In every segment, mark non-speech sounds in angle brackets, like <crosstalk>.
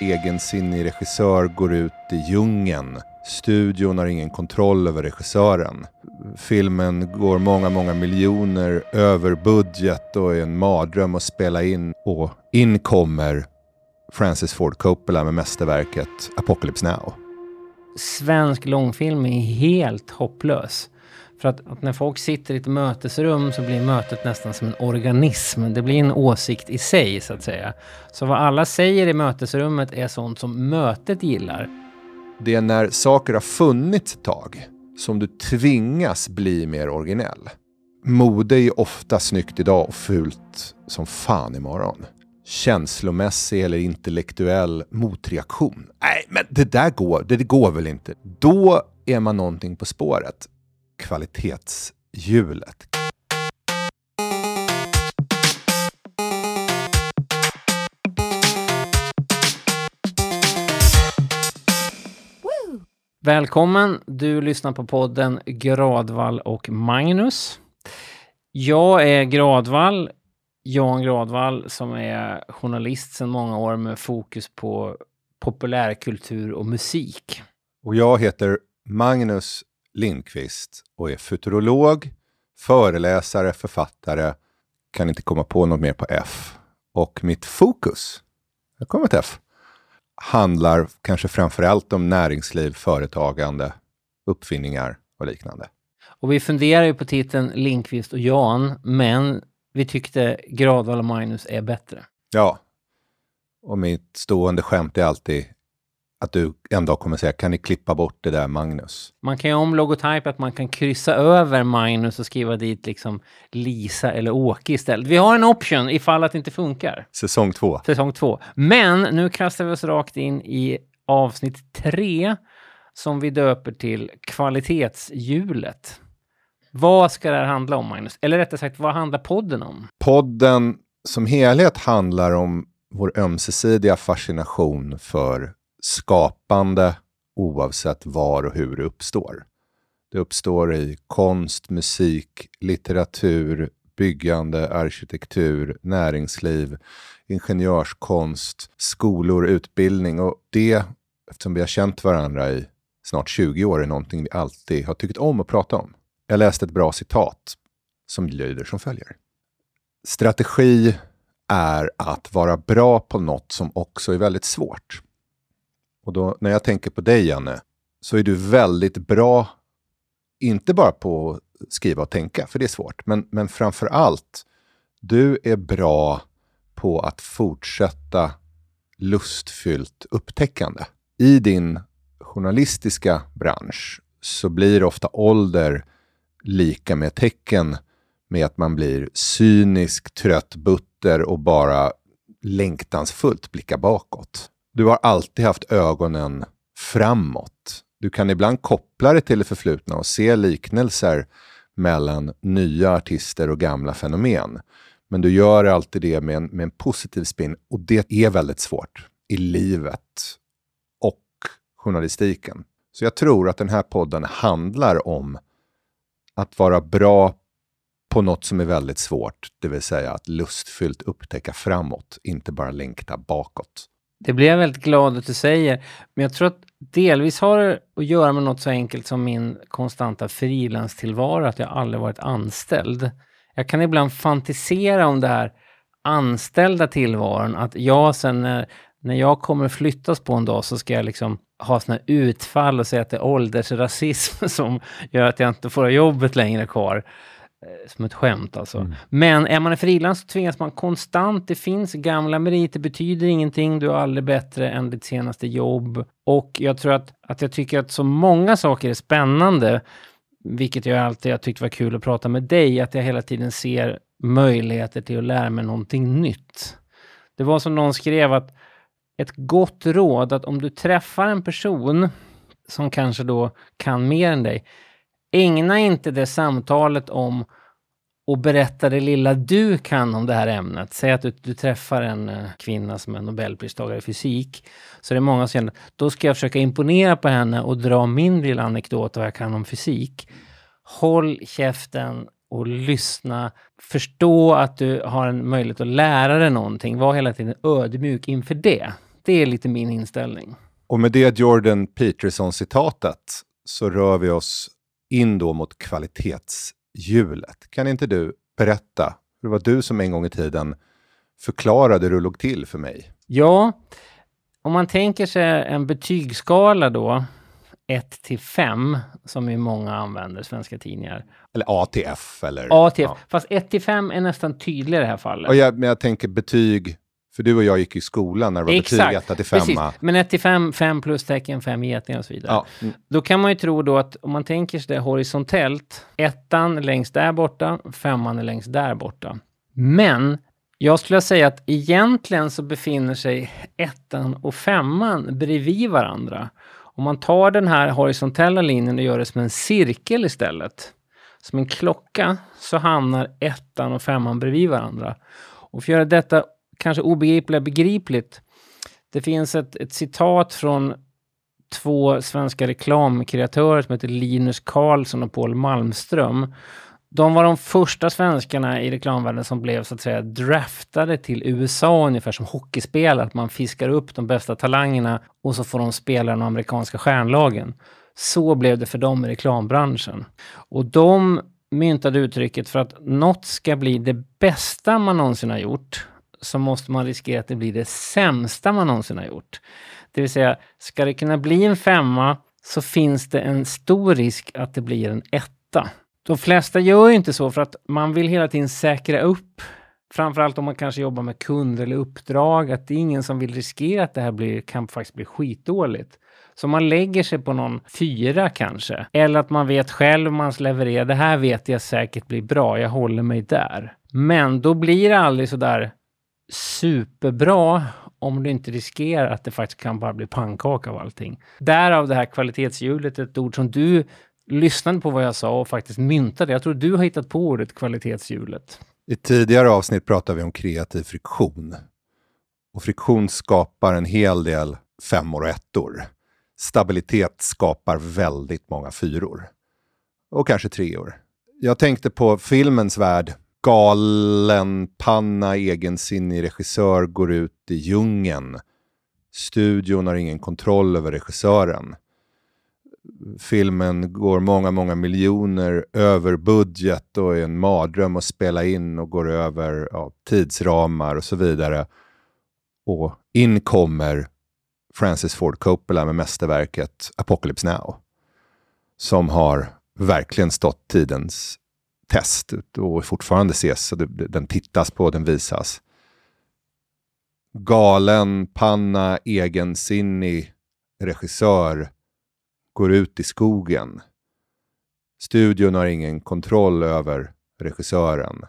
egensinnig regissör går ut i djungeln. Studion har ingen kontroll över regissören. Filmen går många, många miljoner över budget och är en mardröm att spela in. Och in kommer Francis Ford Coppola med mästerverket Apocalypse Now. Svensk långfilm är helt hopplös. För att, att, när folk sitter i ett mötesrum så blir mötet nästan som en organism. Det blir en åsikt i sig så att säga. Så vad alla säger i mötesrummet är sånt som mötet gillar. Det är när saker har funnits ett tag som du tvingas bli mer originell. Mode är ofta snyggt idag och fult som fan imorgon. Känslomässig eller intellektuell motreaktion. Nej, men det där går, det, det går väl inte. Då är man någonting på spåret kvalitetshjulet. Välkommen! Du lyssnar på podden Gradvall och Magnus. Jag är Gradvall, Jan Gradvall, som är journalist sedan många år med fokus på populärkultur och musik. Och jag heter Magnus Lindqvist och är futurolog, föreläsare, författare, kan inte komma på något mer på F. Och mitt fokus, jag kommer till F, handlar kanske framför allt om näringsliv, företagande, uppfinningar och liknande. Och vi funderar ju på titeln Linkvist och Jan, men vi tyckte Gradvall och Magnus är bättre. Ja. Och mitt stående skämt är alltid att du en dag kommer säga, kan ni klippa bort det där Magnus? Man kan ju om logotyp att man kan kryssa över Magnus och skriva dit liksom Lisa eller Åke istället. Vi har en option ifall att det inte funkar. Säsong två. Säsong två. Men nu kastar vi oss rakt in i avsnitt tre som vi döper till kvalitetshjulet. Vad ska det här handla om, Magnus? Eller rättare sagt, vad handlar podden om? Podden som helhet handlar om vår ömsesidiga fascination för skapande oavsett var och hur det uppstår. Det uppstår i konst, musik, litteratur, byggande, arkitektur, näringsliv, ingenjörskonst, skolor, utbildning och det, eftersom vi har känt varandra i snart 20 år, är någonting vi alltid har tyckt om att prata om. Jag läste ett bra citat som lyder som följer. Strategi är att vara bra på något som också är väldigt svårt. Och då, när jag tänker på dig, Janne, så är du väldigt bra, inte bara på att skriva och tänka, för det är svårt, men, men framför allt, du är bra på att fortsätta lustfyllt upptäckande. I din journalistiska bransch så blir ofta ålder lika med tecken med att man blir cynisk, trött, butter och bara längtansfullt blickar bakåt. Du har alltid haft ögonen framåt. Du kan ibland koppla det till det förflutna och se liknelser mellan nya artister och gamla fenomen. Men du gör alltid det med en, med en positiv spin och det är väldigt svårt i livet och journalistiken. Så jag tror att den här podden handlar om att vara bra på något som är väldigt svårt, det vill säga att lustfyllt upptäcka framåt, inte bara längta bakåt. Det blir jag väldigt glad att du säger. Men jag tror att delvis har det att göra med något så enkelt som min konstanta frilanstillvaro, att jag aldrig varit anställd. Jag kan ibland fantisera om det här anställda tillvaron, att jag sen när, när jag kommer flyttas på en dag så ska jag liksom ha såna utfall och säga att det är åldersrasism <laughs> som gör att jag inte får ha jobbet längre kvar. Eh, som ett skämt alltså. Mm. Men är man frilans så tvingas man konstant. Det finns gamla meriter, betyder ingenting. Du är aldrig bättre än ditt senaste jobb. Och jag tror att, att jag tycker att så många saker är spännande, vilket jag alltid har tyckt var kul att prata med dig, att jag hela tiden ser möjligheter till att lära mig någonting nytt. Det var som någon skrev att ett gott råd att om du träffar en person som kanske då kan mer än dig, ägna inte det samtalet om och berätta det lilla du kan om det här ämnet. Säg att du, du träffar en eh, kvinna som är nobelpristagare i fysik. Så det är många som känner, då ska jag försöka imponera på henne och dra min lilla anekdot vad jag kan om fysik. Håll käften och lyssna. Förstå att du har en möjlighet att lära dig någonting. Var hela tiden ödmjuk inför det. Det är lite min inställning. Och med det Jordan Peterson-citatet så rör vi oss in då mot kvalitetshjulet. Kan inte du berätta? Det var du som en gång i tiden förklarade hur det låg till för mig. Ja, om man tänker sig en betygsskala då, 1 till 5, som ju många använder, svenska tidningar. Eller ATF eller... ATF, ja. fast 1 till 5 är nästan tydligare i det här fallet. Och jag, men jag tänker betyg, för du och jag gick i skolan när det var Exakt. betyg 1 till 5. Precis. Men 1 till 5, 5 plustecken, 5 getingar och så vidare. Ja. Mm. Då kan man ju tro då att om man tänker sig det horisontellt, ettan är längst där borta, femman är längst där borta. Men jag skulle säga att egentligen så befinner sig ettan och femman bredvid varandra. Om man tar den här horisontella linjen och gör det som en cirkel istället, som en klocka, så hamnar ettan och femman bredvid varandra. Och för att göra detta kanske obegripliga begripligt, det finns ett, ett citat från två svenska reklamkreatörer som heter Linus Karlsson och Paul Malmström de var de första svenskarna i reklamvärlden som blev så att säga draftade till USA ungefär som hockeyspelare. Att man fiskar upp de bästa talangerna och så får de spela de amerikanska stjärnlagen. Så blev det för dem i reklambranschen. Och de myntade uttrycket för att något ska bli det bästa man någonsin har gjort så måste man riskera att det blir det sämsta man någonsin har gjort. Det vill säga, ska det kunna bli en femma så finns det en stor risk att det blir en etta. De flesta gör inte så för att man vill hela tiden säkra upp, framförallt om man kanske jobbar med kunder eller uppdrag, att det är ingen som vill riskera att det här blir, kan faktiskt bli skitdåligt. Så man lägger sig på någon fyra kanske. Eller att man vet själv man levererar, det här vet jag säkert blir bra, jag håller mig där. Men då blir det aldrig så där superbra om du inte riskerar att det faktiskt kan bara bli pannkaka av allting. Därav det här kvalitetshjulet, ett ord som du lyssnade på vad jag sa och faktiskt myntade. Jag tror du har hittat på ordet kvalitetshjulet. I tidigare avsnitt pratade vi om kreativ friktion. Och friktion skapar en hel del femmor och ettor. Stabilitet skapar väldigt många fyror. Och kanske treor. Jag tänkte på filmens värld. Galen, panna, egensinnig regissör går ut i djungeln. Studion har ingen kontroll över regissören filmen går många, många miljoner över budget och är en mardröm att spela in och går över ja, tidsramar och så vidare. Och in kommer Francis Ford Coppola med mästerverket Apocalypse Now. Som har verkligen stått tidens test och fortfarande ses. Så den tittas på, den visas. Galen, panna, egensinnig regissör går ut i skogen. Studion har ingen kontroll över regissören.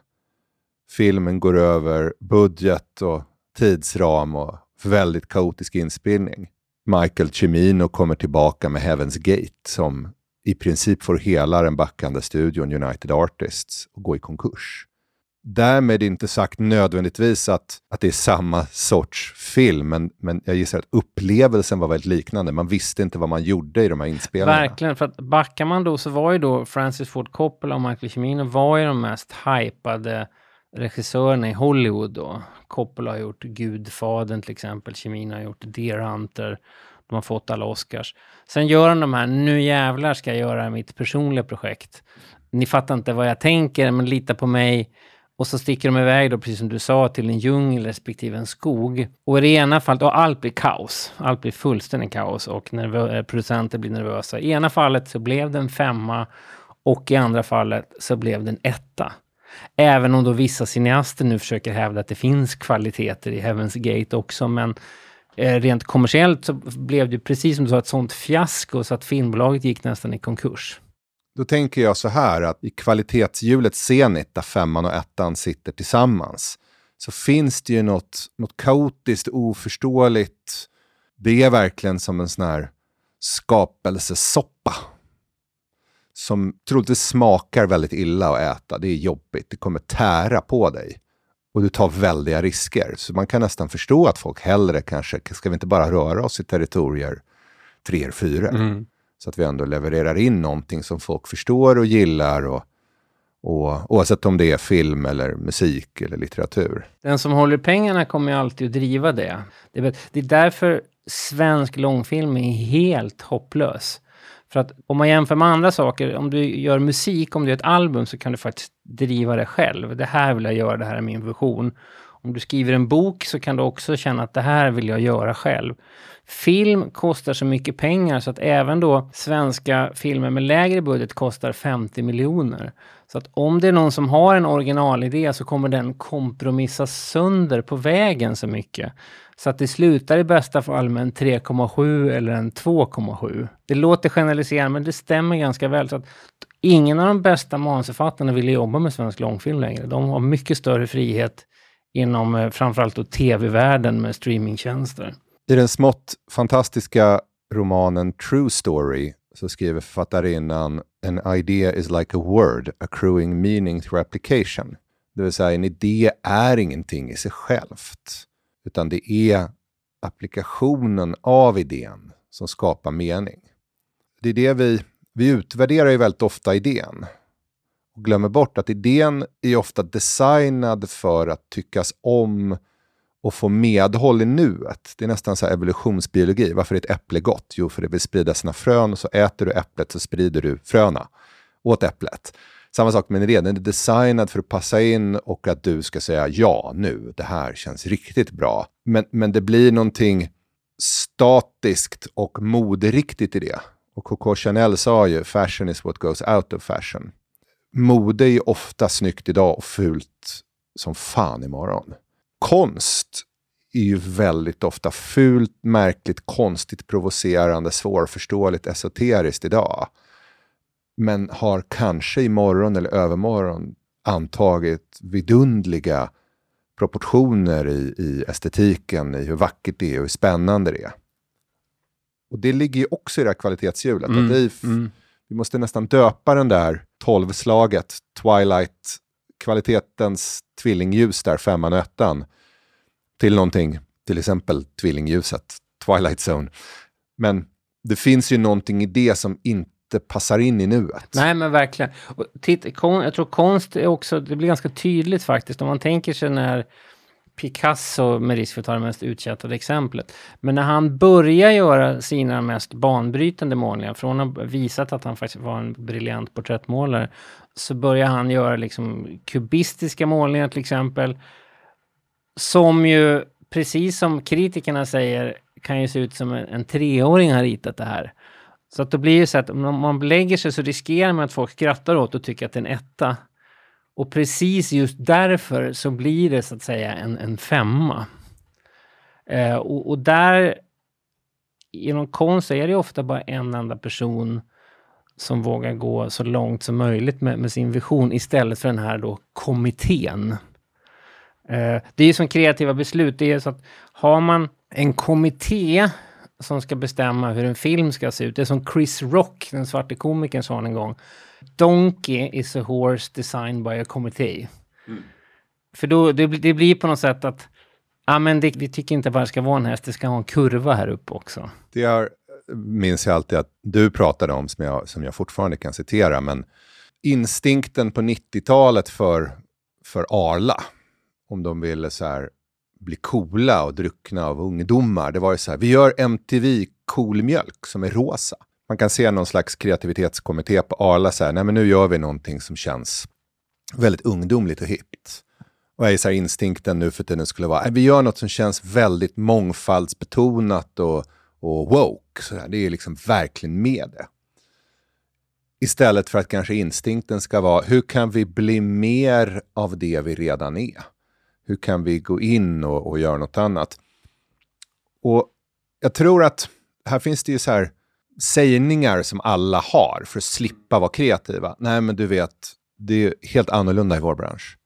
Filmen går över budget och tidsram och väldigt kaotisk inspelning. Michael Cimino kommer tillbaka med Heaven's Gate som i princip får hela den backande studion United Artists att gå i konkurs. Därmed inte sagt nödvändigtvis att, att det är samma sorts film, men, men jag gissar att upplevelsen var väldigt liknande. Man visste inte vad man gjorde i de här inspelningarna. Verkligen, för att backar man då så var ju då Francis Ford Coppola och Michael Cimino var ju de mest hypade regissörerna i Hollywood då. Coppola har gjort Gudfadern till exempel, Cimino har gjort Deer Hunter. De har fått alla Oscars. Sen gör han de här, nu jävlar ska jag göra mitt personliga projekt. Ni fattar inte vad jag tänker, men lita på mig och så sticker de iväg då, precis som du sa, till en djungel respektive en skog. Och i det ena fallet, och allt blir kaos. Allt blir fullständigt kaos och nervö- eh, producenter blir nervösa. I ena fallet så blev det en femma och i andra fallet så blev det en etta. Även om då vissa cineaster nu försöker hävda att det finns kvaliteter i Heaven's Gate också, men Eh, rent kommersiellt så blev det precis som du sa ett sånt fiasko så att filmbolaget gick nästan i konkurs. Då tänker jag så här att i kvalitetshjulet Zenit, där femman och ettan sitter tillsammans, så finns det ju något, något kaotiskt, oförståeligt. Det är verkligen som en sån här skapelsesoppa. Som troligtvis smakar väldigt illa att äta. Det är jobbigt, det kommer tära på dig. Och du tar väldiga risker. Så man kan nästan förstå att folk hellre kanske, ska vi inte bara röra oss i territorier tre, fyra? Mm. Så att vi ändå levererar in någonting som folk förstår och gillar och, Och, oavsett om det är film eller musik eller litteratur. Den som håller pengarna kommer ju alltid att driva det. Det är, det är därför svensk långfilm är helt hopplös. För att om man jämför med andra saker, om du gör musik, om du gör ett album, så kan du faktiskt driva det själv. Det här vill jag göra, det här är min vision. Om du skriver en bok så kan du också känna att det här vill jag göra själv. Film kostar så mycket pengar så att även då svenska filmer med lägre budget kostar 50 miljoner. Så att om det är någon som har en originalidé så kommer den kompromissas sönder på vägen så mycket. Så att det slutar i bästa fall med en 3,7 eller en 2,7. Det låter generaliserande men det stämmer ganska väl. Så att ingen av de bästa manusförfattarna vill jobba med svensk långfilm längre. De har mycket större frihet inom eh, framförallt tv-världen med streamingtjänster. I den smått fantastiska romanen True Story så skriver författarinnan An idea is like a word, accruing meaning through application. Det vill säga en idé är ingenting i sig självt, utan det är applikationen av idén som skapar mening. Det är det vi, vi utvärderar ju väldigt ofta idén och glömmer bort att idén är ofta designad för att tyckas om och få medhåll i nuet. Det är nästan så evolutionsbiologi. Varför är ett äpple gott? Jo, för det vill sprida sina frön och så äter du äpplet så sprider du fröna åt äpplet. Samma sak med en idé, den är designad för att passa in och att du ska säga ja nu, det här känns riktigt bra. Men, men det blir någonting statiskt och moderiktigt i det. Och Coco Chanel sa ju, fashion is what goes out of fashion. Mode är ju ofta snyggt idag och fult som fan imorgon konst är ju väldigt ofta fult, märkligt, konstigt, provocerande, svårförståeligt, esoteriskt idag. Men har kanske imorgon eller övermorgon antagit vidundliga proportioner i, i estetiken, i hur vackert det är och hur spännande det är. Och det ligger ju också i det här kvalitetshjulet. Mm, vi, mm. vi måste nästan döpa den där tolvslaget, Twilight, kvalitetens tvillingljus där, femman och ettan, till någonting, till exempel tvillingljuset, Twilight Zone. Men det finns ju någonting i det som inte inte passar in i nuet. Nej men verkligen. Och titta, kon, jag tror konst är också, det blir ganska tydligt faktiskt om man tänker sig när Picasso, med risk för att ta det mest uttjatade exemplet. Men när han börjar göra sina mest banbrytande målningar, från att ha visat att han faktiskt var en briljant porträttmålare, så börjar han göra liksom kubistiska målningar till exempel. Som ju, precis som kritikerna säger, kan ju se ut som en, en treåring har ritat det här. Så att då blir det så att om man lägger sig så riskerar man att folk skrattar åt och tycker att det är en etta. Och precis just därför så blir det så att säga en, en femma. Eh, och, och, där, inom konst är det ofta bara en enda person som vågar gå så långt som möjligt med, med sin vision istället för den här då kommittén. Eh, det är ju som kreativa beslut. Det är så att har man en kommitté som ska bestämma hur en film ska se ut. Det är som Chris Rock, den svarte komikern, sa en gång. Donkey is a horse designed by a committee. Mm. För då, det, det, blir på något sätt att ja, men det, vi tycker inte bara det ska vara en häst, det ska ha en kurva här uppe också. Det är, minns jag alltid att du pratade om, som jag, som jag fortfarande kan citera, men instinkten på 90-talet för, för Arla, om de ville så här, bli coola och druckna av ungdomar, det var ju så här, vi gör MTV cool mjölk som är rosa man kan se någon slags kreativitetskommitté på Arla så här, nej men nu gör vi någonting som känns väldigt ungdomligt och hippt. Och är så här, instinkten nu för tiden skulle vara, vi gör något som känns väldigt mångfaldsbetonat och, och woke. Så här, det är liksom verkligen med det. Istället för att kanske instinkten ska vara, hur kan vi bli mer av det vi redan är? Hur kan vi gå in och, och göra något annat? Och jag tror att här finns det ju så här, sägningar som alla har för att slippa vara kreativa. Nej, men du vet, det är helt annorlunda i vår bransch.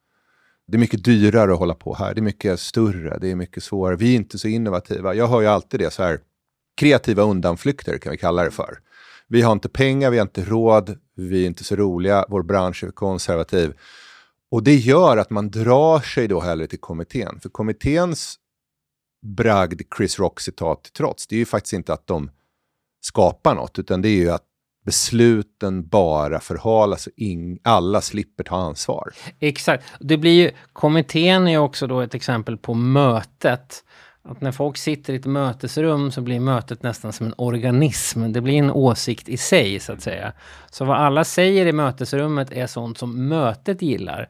Det är mycket dyrare att hålla på här. Det är mycket större, det är mycket svårare. Vi är inte så innovativa. Jag hör ju alltid det så här. Kreativa undanflykter kan vi kalla det för. Vi har inte pengar, vi har inte råd, vi är inte så roliga, vår bransch är konservativ. Och det gör att man drar sig då hellre till kommittén. För kommitténs bragd Chris Rock-citat till trots, det är ju faktiskt inte att de skapar något, utan det är ju att besluten bara förhalas och ing, alla slipper ta ansvar. Exakt. Det blir ju, kommittén är också då ett exempel på mötet. Att när folk sitter i ett mötesrum så blir mötet nästan som en organism. Det blir en åsikt i sig så att säga. Så vad alla säger i mötesrummet är sånt som mötet gillar.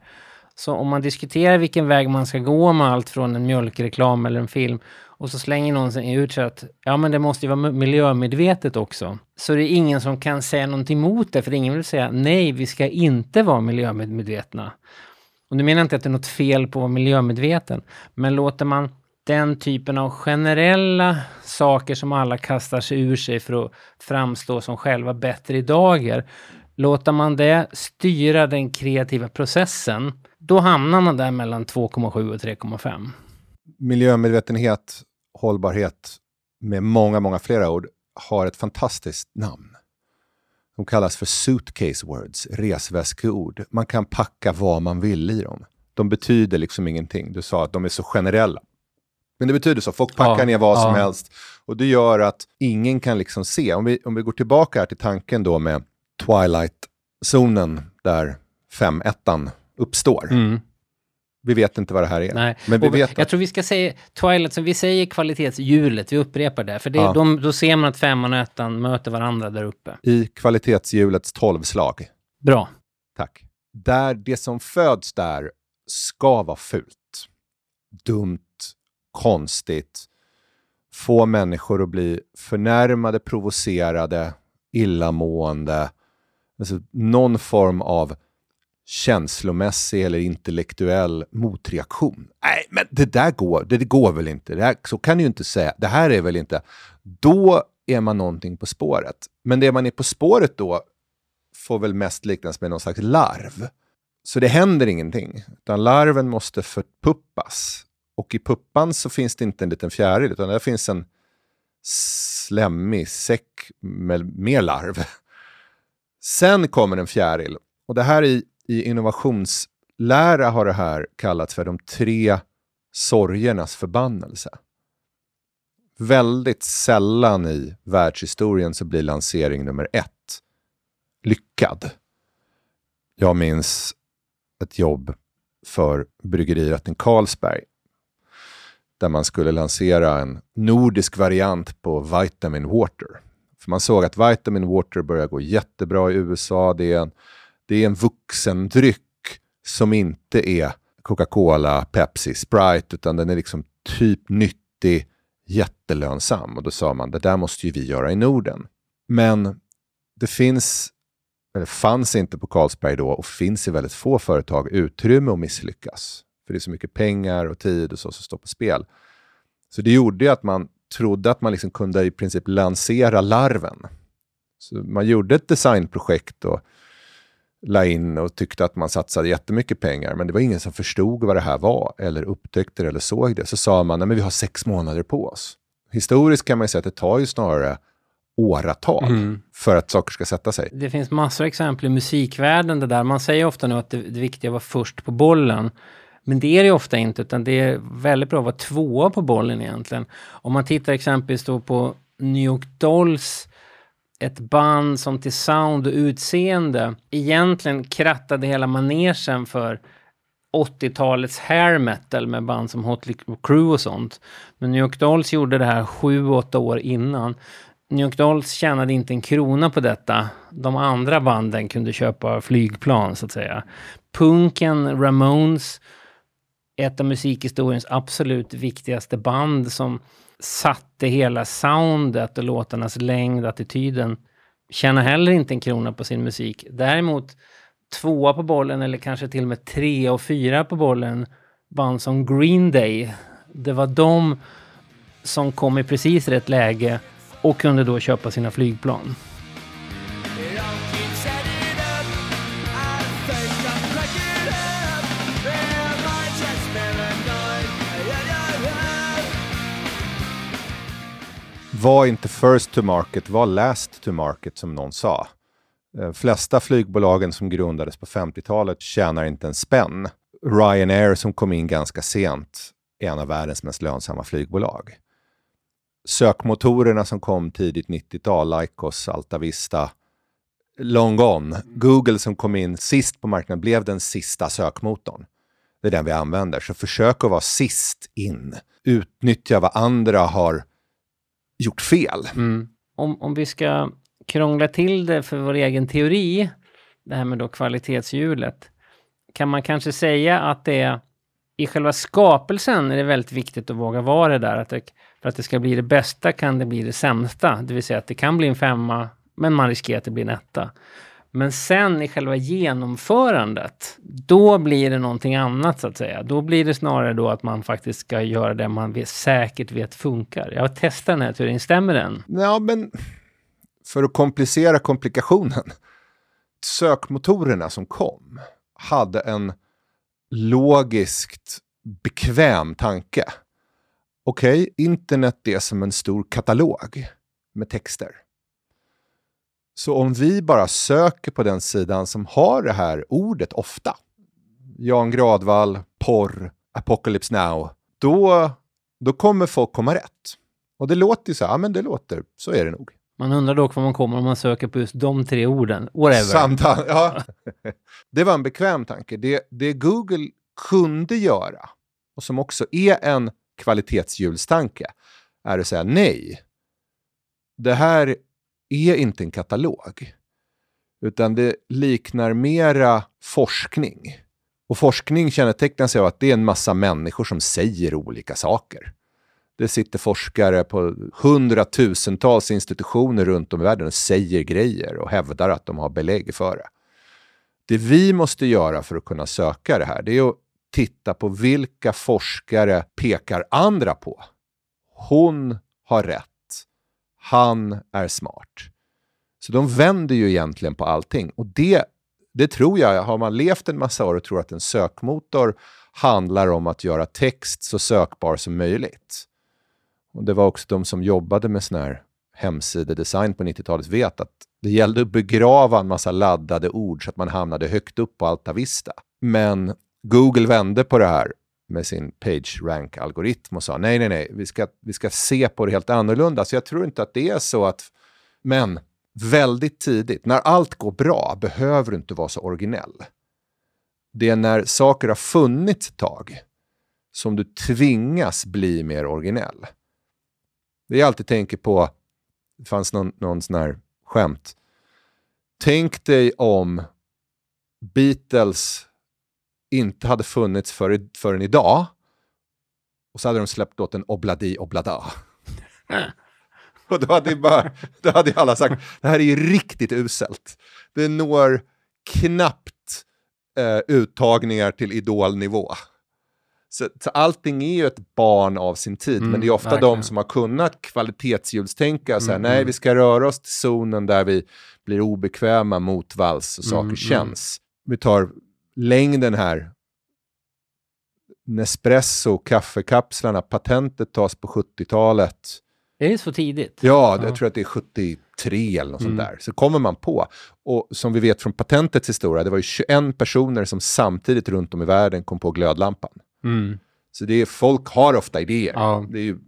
Så om man diskuterar vilken väg man ska gå med allt från en mjölkreklam eller en film och så slänger någon sig ut så att ja men det måste ju vara miljömedvetet också. Så det är ingen som kan säga någonting emot det för ingen vill säga nej vi ska inte vara miljömedvetna. Och nu menar jag inte att det är något fel på att vara miljömedveten. Men låter man den typen av generella saker som alla kastar sig ur sig för att framstå som själva bättre i dagar. Låter man det styra den kreativa processen, då hamnar man där mellan 2,7 och 3,5. Miljömedvetenhet hållbarhet med många, många flera ord har ett fantastiskt namn. De kallas för suitcase words, resväskeord. Man kan packa vad man vill i dem. De betyder liksom ingenting. Du sa att de är så generella. Men det betyder så, folk packar ja, ner vad ja. som helst. Och det gör att ingen kan liksom se. Om vi, om vi går tillbaka här till tanken då med Twilight-zonen där 5-1 uppstår. Mm. Vi vet inte vad det här är. Nej. Men vi vet jag tror vi ska säga Twilight, så vi säger kvalitetshjulet, vi upprepar det. För det, ja. de, då ser man att femman och ettan möter varandra där uppe. I kvalitetshjulets tolvslag. Bra. Tack. Där det som föds där ska vara fult. Dumt, konstigt. Få människor att bli förnärmade, provocerade, illamående. Alltså någon form av känslomässig eller intellektuell motreaktion. Nej, men det där går, det, det går väl inte. Det här, så kan du ju inte säga. Det här är väl inte... Då är man någonting på spåret. Men det man är på spåret då får väl mest liknas med någon slags larv. Så det händer ingenting, utan larven måste förpuppas. Och i puppan så finns det inte en liten fjäril, utan där finns en slemmig säck med mer larv. Sen kommer en fjäril. Och det här i i innovationslära har det här kallats för de tre sorgernas förbannelse. Väldigt sällan i världshistorien så blir lansering nummer ett lyckad. Jag minns ett jobb för bryggerirätten Carlsberg där man skulle lansera en nordisk variant på Vitamin Water. För man såg att Vitamin Water börjar gå jättebra i USA. Det är en det är en vuxendryck som inte är Coca-Cola, Pepsi, Sprite, utan den är liksom typ nyttig, jättelönsam. Och då sa man, det där måste ju vi göra i Norden. Men det finns, eller fanns inte på Carlsberg då och finns i väldigt få företag utrymme att misslyckas. För det är så mycket pengar och tid och så som står på spel. Så det gjorde ju att man trodde att man liksom kunde i princip lansera larven. Så man gjorde ett designprojekt och la in och tyckte att man satsade jättemycket pengar, men det var ingen som förstod vad det här var eller upptäckte det eller såg det. Så sa man, att vi har sex månader på oss. Historiskt kan man säga att det tar ju snarare åratal mm. för att saker ska sätta sig. Det finns massor av exempel i musikvärlden det där. Man säger ofta nu att det, det viktiga var först på bollen. Men det är det ofta inte, utan det är väldigt bra att vara tvåa på bollen egentligen. Om man tittar exempelvis då på New York Dolls ett band som till sound och utseende egentligen krattade hela manegen för 80-talets hair metal med band som Hot Crew och sånt. Men New York Dolls gjorde det här 7-8 år innan. New York Dolls tjänade inte en krona på detta. De andra banden kunde köpa flygplan så att säga. Punken, Ramones, ett av musikhistoriens absolut viktigaste band som satte hela soundet och låtarnas längd, attityden. Tjänar heller inte en krona på sin musik. Däremot tvåa på bollen eller kanske till och med tre och fyra på bollen band som Green Day. Det var de som kom i precis rätt läge och kunde då köpa sina flygplan. Var inte first to market, var last to market som någon sa. De flesta flygbolagen som grundades på 50-talet tjänar inte en spänn. Ryanair som kom in ganska sent är en av världens mest lönsamma flygbolag. Sökmotorerna som kom tidigt 90-tal, Lycos, Altavista, long gone. Google som kom in sist på marknaden blev den sista sökmotorn. Det är den vi använder. Så försök att vara sist in. Utnyttja vad andra har gjort fel. Mm. Om, om vi ska krångla till det för vår egen teori, det här med då kvalitetshjulet, kan man kanske säga att det är i själva skapelsen är det väldigt viktigt att våga vara det där. Att det, för att det ska bli det bästa kan det bli det sämsta. Det vill säga att det kan bli en femma, men man riskerar att det blir en etta. Men sen i själva genomförandet, då blir det någonting annat så att säga. Då blir det snarare då att man faktiskt ska göra det man vet, säkert vet funkar. Jag har testat den här teorin, stämmer den? Ja, men för att komplicera komplikationen. Sökmotorerna som kom hade en logiskt bekväm tanke. Okej, okay, internet är som en stor katalog med texter. Så om vi bara söker på den sidan som har det här ordet ofta, Jan Gradvall, porr, Apocalypse Now, då, då kommer folk komma rätt. Och det låter ju så, ja men det låter, så är det nog. Man undrar dock var man kommer om man söker på just de tre orden. Whatever. Samtal, <laughs> ja. <laughs> det var en bekväm tanke. Det, det Google kunde göra, och som också är en kvalitetshjulstanke, är att säga nej. Det här är inte en katalog, utan det liknar mera forskning. Och forskning kännetecknas av att det är en massa människor som säger olika saker. Det sitter forskare på hundratusentals institutioner runt om i världen och säger grejer och hävdar att de har belägg för det. Det vi måste göra för att kunna söka det här, det är att titta på vilka forskare pekar andra på. Hon har rätt. Han är smart. Så de vänder ju egentligen på allting. Och det, det tror jag, har man levt en massa år och tror att en sökmotor handlar om att göra text så sökbar som möjligt, och det var också de som jobbade med sån här hemsidedesign på 90-talet vet att det gällde att begrava en massa laddade ord så att man hamnade högt upp på Alta Vista. Men Google vände på det här med sin PageRank-algoritm och sa nej, nej, nej, vi ska, vi ska se på det helt annorlunda. Så jag tror inte att det är så att... Men väldigt tidigt, när allt går bra, behöver du inte vara så originell. Det är när saker har funnits ett tag som du tvingas bli mer originell. Det jag alltid tänker på, det fanns någon, någon sån här skämt. Tänk dig om Beatles inte hade funnits för, förrän idag och så hade de släppt åt en Obladi Oblada. <laughs> och då hade, bara, då hade alla sagt, det här är riktigt uselt. Det når knappt eh, uttagningar till idolnivå. Så, så allting är ju ett barn av sin tid, mm, men det är ofta verkligen. de som har kunnat kvalitetshjulstänka, så här, mm, nej mm. vi ska röra oss till zonen där vi blir obekväma mot vals och saker mm, mm. känns. Vi tar längden här. Nespresso, kaffekapslarna, patentet tas på 70-talet. Är det så tidigt? Ja, ja, jag tror att det är 73 eller något mm. sånt där. Så kommer man på. Och som vi vet från patentets historia, det var ju 21 personer som samtidigt runt om i världen kom på glödlampan. Mm. Så det är, folk har ofta idéer. Ja. Det är ju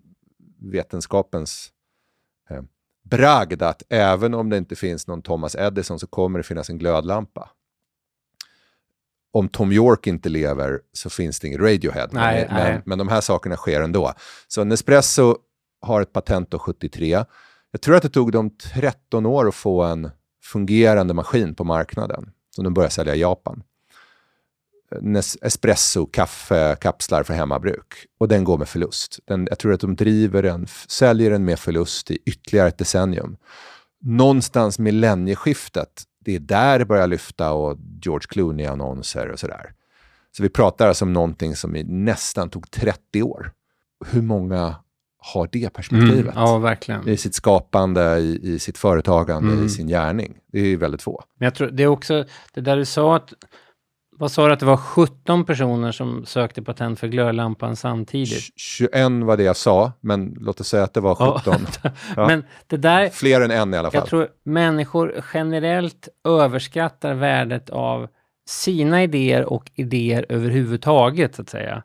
vetenskapens eh, bragd att även om det inte finns någon Thomas Edison så kommer det finnas en glödlampa. Om Tom York inte lever så finns det ingen Radiohead. Nej, men, nej. men, de här sakerna sker ändå. Så Nespresso har ett patent då 73. Jag tror att det tog dem 13 år att få en fungerande maskin på marknaden som de började sälja i Japan espresso, kaffe, kapslar för hemmabruk. Och den går med förlust. Den, jag tror att de driver den, säljer den med förlust i ytterligare ett decennium. Någonstans millennieskiftet, det är där det börjar lyfta och George Clooney-annonser och sådär. Så vi pratar alltså om någonting som nästan tog 30 år. Hur många har det perspektivet? Mm, ja. I sitt skapande, i, i sitt företagande, mm. i sin gärning. Det är väldigt få. Men jag tror det är också, det där du sa att vad sa du att det var 17 personer som sökte patent för glödlampan samtidigt? 21 var det jag sa, men låt oss säga att det var 17. <laughs> ja. men det där, Fler än en i alla fall. Jag tror människor generellt överskattar värdet av sina idéer och idéer överhuvudtaget, så att säga.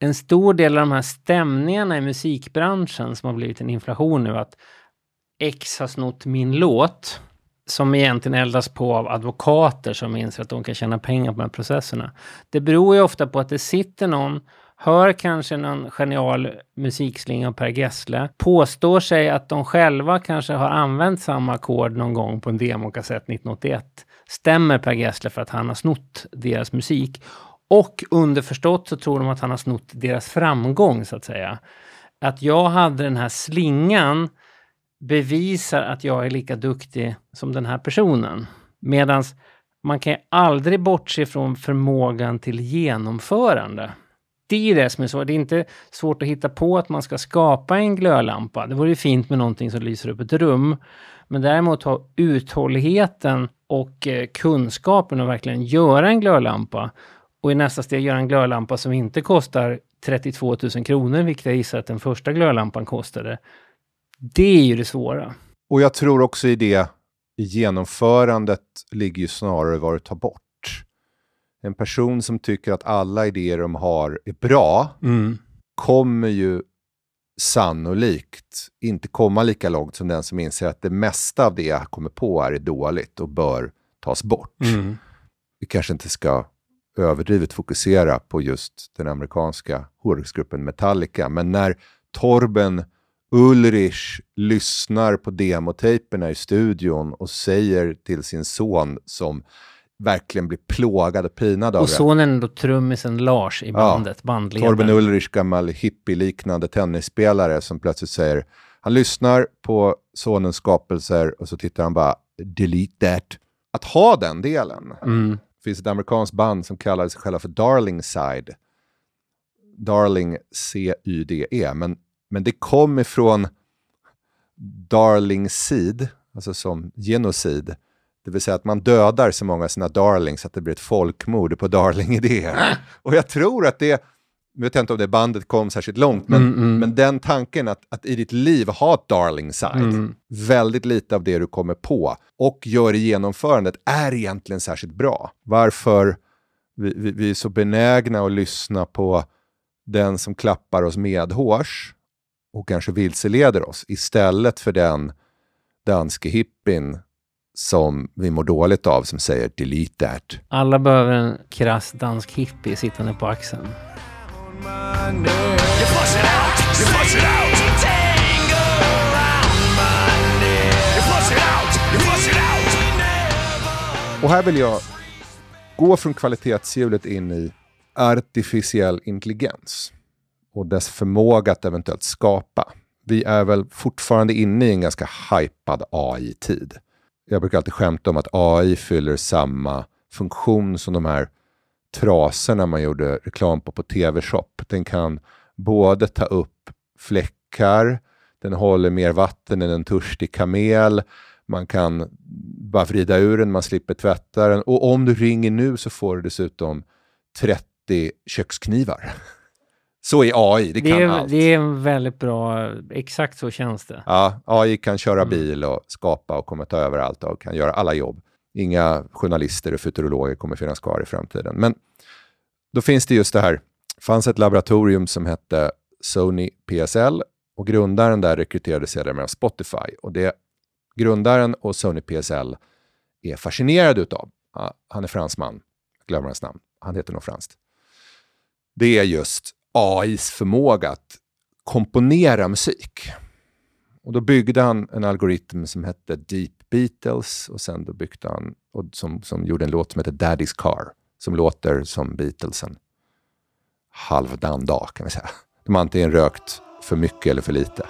En stor del av de här stämningarna i musikbranschen som har blivit en inflation nu, att X har snott min låt, som egentligen eldas på av advokater som inser att de kan tjäna pengar på de här processerna. Det beror ju ofta på att det sitter någon hör kanske någon genial musikslinga av Per Gessle, påstår sig att de själva kanske har använt samma ackord någon gång på en demokassett 1981. Stämmer Per Gessle för att han har snott deras musik? Och underförstått så tror de att han har snott deras framgång, så att säga. Att jag hade den här slingan bevisar att jag är lika duktig som den här personen. Medan man kan aldrig bortse från förmågan till genomförande. Det är det som är svårt. Det är inte svårt att hitta på att man ska skapa en glödlampa. Det vore fint med någonting som lyser upp ett rum. Men däremot ha uthålligheten och eh, kunskapen att verkligen göra en glödlampa och i nästa steg göra en glödlampa som inte kostar 32 000 kronor, vilket jag gissar att den första glödlampan kostade. Det är ju det svåra. Och jag tror också i det, i genomförandet ligger ju snarare vad du tar bort. En person som tycker att alla idéer de har är bra Mm. kommer ju sannolikt inte komma lika långt som den som inser att det mesta av det jag kommer på är dåligt och bör tas bort. Mm. Vi kanske inte ska överdrivet fokusera på just den amerikanska hårdrocksgruppen Metallica, men när Torben Ulrich lyssnar på demotejperna i studion och säger till sin son som verkligen blir plågad och pinad av Och det. sonen är då trummisen Lars i bandet, bandledaren. Torben Ulrich, gammal hippie-liknande tennisspelare som plötsligt säger, han lyssnar på sonens skapelser och så tittar han bara, delete that. Att ha den delen. Mm. Det finns ett amerikanskt band som kallar sig själva för Darling Side. Darling C-Y-D-E. Men, men det kom ifrån Darling Seed, alltså som genocid. Det vill säga att man dödar så många av sina darlings att det blir ett folkmord på darling-idéer. <laughs> Och jag tror att det, jag vet inte om det bandet kom särskilt långt, men, Mm, mm. men den tanken att, att i ditt liv ha ett darling side, Mm. väldigt lite av det du kommer på och gör i genomförandet är egentligen särskilt bra. Varför vi, vi, vi är så benägna att lyssna på den som klappar oss medhårs och kanske vilseleder oss istället för den danske hippin som vi mår dåligt av som säger delete that. Alla behöver en krass dansk hippie sittande på axeln. Och här vill jag gå från kvalitetshjulet in i artificiell intelligens och dess förmåga att eventuellt skapa. Vi är väl fortfarande inne i en ganska hypad AI-tid. Jag brukar alltid skämta om att AI fyller samma funktion som de här trasorna man gjorde reklam på på TV-shop. Den kan både ta upp fläckar, den håller mer vatten än en törstig kamel, man kan bara vrida ur den, man slipper tvätta den. Och om du ringer nu så får du dessutom 30 köksknivar. Så är AI, det Det kan är, allt. det är en väldigt bra, exakt så känns det. Ja, AI kan köra Mm. bil och skapa och kommer ta över allt och kan göra alla jobb. Inga journalister och futurologer kommer finnas kvar i framtiden. Men då finns det just det här. Det fanns ett laboratorium som hette Sony PSL och grundaren där rekryterades sedermera av Spotify. Och det grundaren och Sony PSL är fascinerade utav, han är fransman, glömmer hans namn, han heter nog franskt. Det är just AIs förmåga att komponera musik. Och då byggde han en algoritm som hette Deep Beatles och sen då byggde han, och som, som gjorde en låt som heter Daddy's Car, som låter som Beatles en halvdan dag kan vi säga. De har antingen rökt för mycket eller för lite.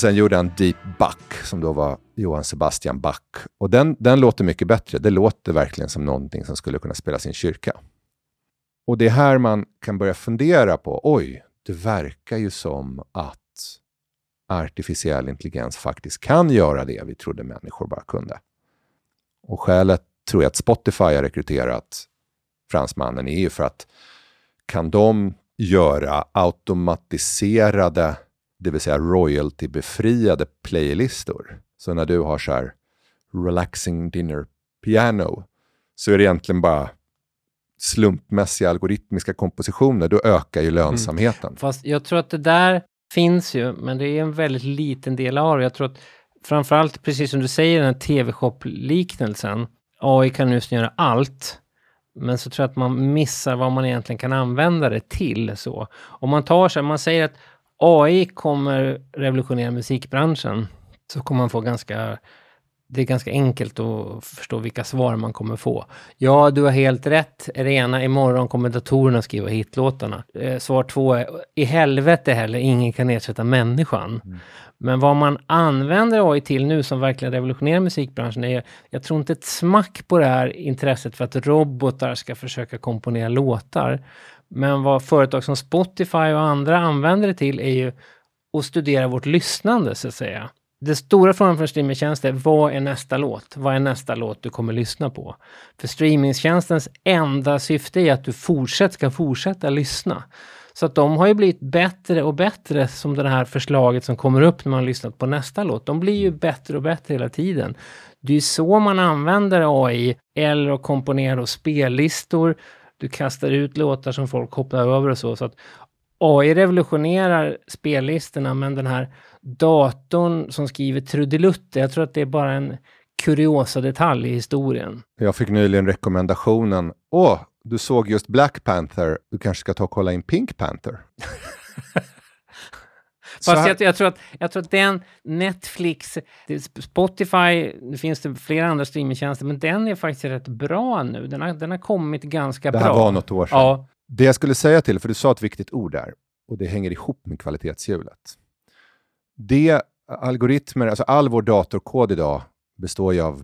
Och sen gjorde han Deep Buck som då var Johann Sebastian Bach. Och den, den låter mycket bättre. Det låter verkligen som någonting som skulle kunna spelas i en kyrka. Och det är här man kan börja fundera på, oj, det verkar ju som att artificiell intelligens faktiskt kan göra det vi trodde människor bara kunde. Och skälet tror jag att Spotify har rekryterat fransmannen är ju för att kan de göra automatiserade det vill säga royalty-befriade playlistor. Så när du har så här relaxing dinner piano så är det egentligen bara slumpmässiga algoritmiska kompositioner, då ökar ju lönsamheten. Fast jag tror att det där finns ju, men det är en väldigt liten del av det. Jag tror att framförallt, precis som du säger, den här TV-shop-liknelsen. AI kan nu göra allt. Men så tror jag att man missar vad man egentligen kan använda det till. Så. Om man tar sig, man säger att AI kommer revolutionera musikbranschen, så kommer man få ganska det är ganska enkelt att förstå vilka svar man kommer få. Ja, du har helt rätt. Rena, imorgon kommer datorerna skriva hitlåtarna. Eh, svar två är i helvete heller, ingen kan ersätta människan. Mm. Men vad man använder AI till nu som verkligen revolutionerar musikbranschen är, jag tror inte ett smack på det här intresset för att robotar ska försöka komponera låtar. Men vad företag som Spotify och andra använder det till är ju att studera vårt lyssnande, så att säga. Det stora frågan för en streamingtjänst är vad är nästa låt? Vad är nästa låt du kommer lyssna på? För streamingtjänstens enda syfte är att du fortsätt, ska fortsätta lyssna. Så att de har ju blivit bättre och bättre som det här förslaget som kommer upp när man har lyssnat på nästa låt. De blir ju bättre och bättre hela tiden. Det är ju så man använder AI eller att komponera spellistor. Du kastar ut låtar som folk hoppar över och så. så att AI revolutionerar spellistorna men den här datorn som skriver trudelutter, jag tror att det är bara en kuriosa detalj i historien. Jag fick nyligen rekommendationen, åh, du såg just Black Panther, du kanske ska ta och kolla in Pink Panther. <laughs> Fast jag, jag, tror att, jag tror att den Netflix, Spotify, nu finns det flera andra streamingtjänster, men den är faktiskt rätt bra nu. Den har, den har kommit ganska bra. Det här var något år sedan. Ja. Det jag skulle säga till, för du sa ett viktigt ord där, och det hänger ihop med kvalitetshjulet. Det algoritmer, alltså all vår datorkod idag består ju av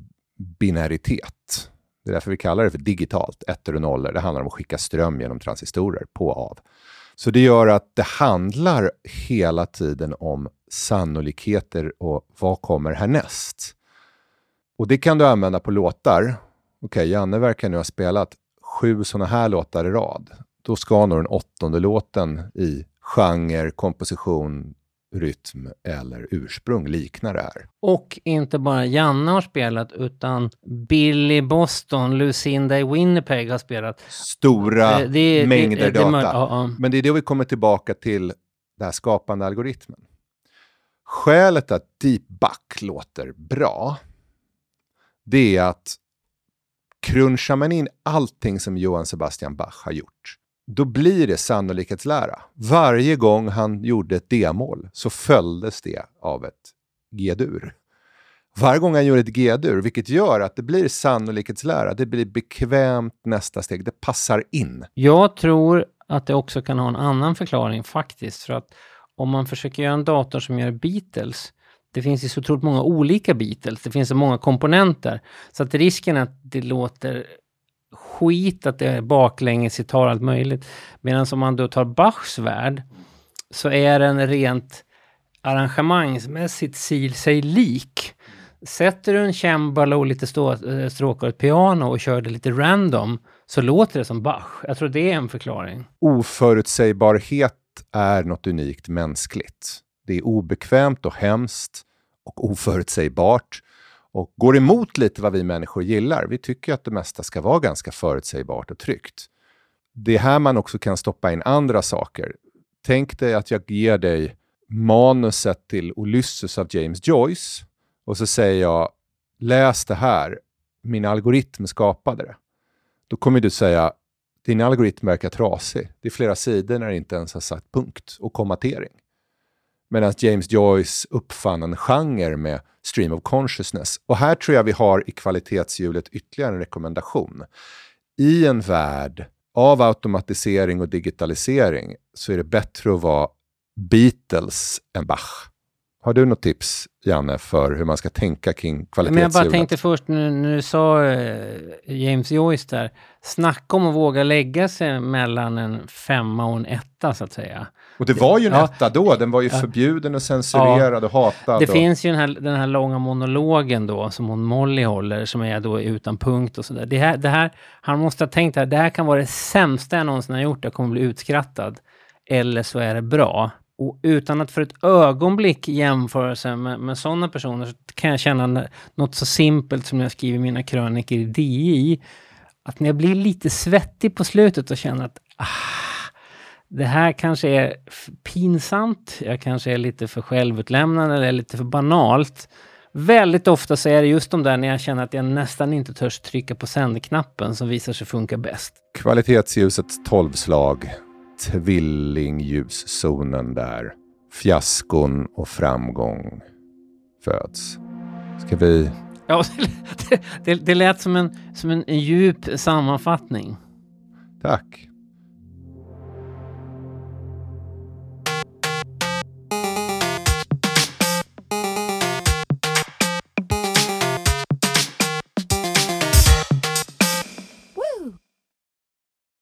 binäritet. Det är därför vi kallar det för digitalt, ettor och nollor. Det handlar om att skicka ström genom transistorer, på och av. Så det gör att det handlar hela tiden om sannolikheter och vad kommer härnäst? Och det kan du använda på låtar. Okej, okay, Janne verkar nu ha spelat sju sådana här låtar i rad. Då ska nog den åttonde låten i genre, komposition, rytm eller ursprung liknar det här. Och inte bara Janne har spelat, utan Billy Boston, Lucinda i Winnipeg har spelat. Stora det, det, mängder det, data. Ja. Men det är då vi kommer tillbaka till den här skapande algoritmen. Skälet att DeepBuck låter bra, det är att crunchar man in allting som Johann Sebastian Bach har gjort, då blir det sannolikhetslära. Varje gång han gjorde ett D-mål så följdes det av ett G-dur. Varje gång han gjorde ett G-dur, vilket gör att det blir sannolikhetslära, det blir bekvämt nästa steg, det passar in. Jag tror att det också kan ha en annan förklaring faktiskt, för att om man försöker göra en dator som gör Beatles, det finns ju så otroligt många olika Beatles, det finns så många komponenter, så att risken är att det låter skit, att det är baklängesgitarr, allt möjligt. Medan om man då tar Bachs värld så är den rent arrangemangsmässigt sig lik. Sätter du en cembalo och lite stråkar och eh, stråkar ett piano och kör det lite random så låter det som Bach. Jag tror det är en förklaring. Oförutsägbarhet är något unikt mänskligt. Det är obekvämt och hemskt och oförutsägbart och går emot lite vad vi människor gillar. Vi tycker att det mesta ska vara ganska förutsägbart och tryggt. Det är här man också kan stoppa in andra saker. Tänk dig att jag ger dig manuset till Ulysses av James Joyce och så säger jag läs det här, min algoritm skapade det. Då kommer du säga din algoritm verkar trasig. Det är flera sidor när det inte ens har satt punkt och kommatering. Medan James Joyce uppfann en genre med stream of consciousness. Och här tror jag vi har i kvalitetshjulet ytterligare en rekommendation. I en värld av automatisering och digitalisering så är det bättre att vara Beatles än Bach. Har du något tips, Janne, för hur man ska tänka kring kvalitetshjulet? Men jag bara tänkte först, när du sa eh, James Joyce där, snacka om att våga lägga sig mellan en femma och en etta, så att säga. Och det var ju en ja. etta då, den var ju förbjuden och censurerad ja. och hatad. Det och... finns ju den här, den här långa monologen då, som hon Molly håller, som är då utan punkt och sådär. Det här, det här, han måste ha tänkt att det här kan vara det sämsta jag någonsin har gjort, jag kommer bli utskrattad. Eller så är det bra. Och utan att för ett ögonblick jämföra sig med, med sådana personer så kan jag känna något så simpelt som jag skriver mina krönikor i DI. att när jag blir lite svettig på slutet och känner att ah, det här kanske är pinsamt, jag kanske är lite för självutlämnande eller lite för banalt. Väldigt ofta så är det just de där när jag känner att jag nästan inte törs trycka på sändknappen som visar sig funka bäst. Kvalitetsljusets tolvslag, tvillingljuszonen där, fiaskon och framgång föds. Ska vi... Ja, <laughs> det, det, det lät som en, som en, en djup sammanfattning. Tack.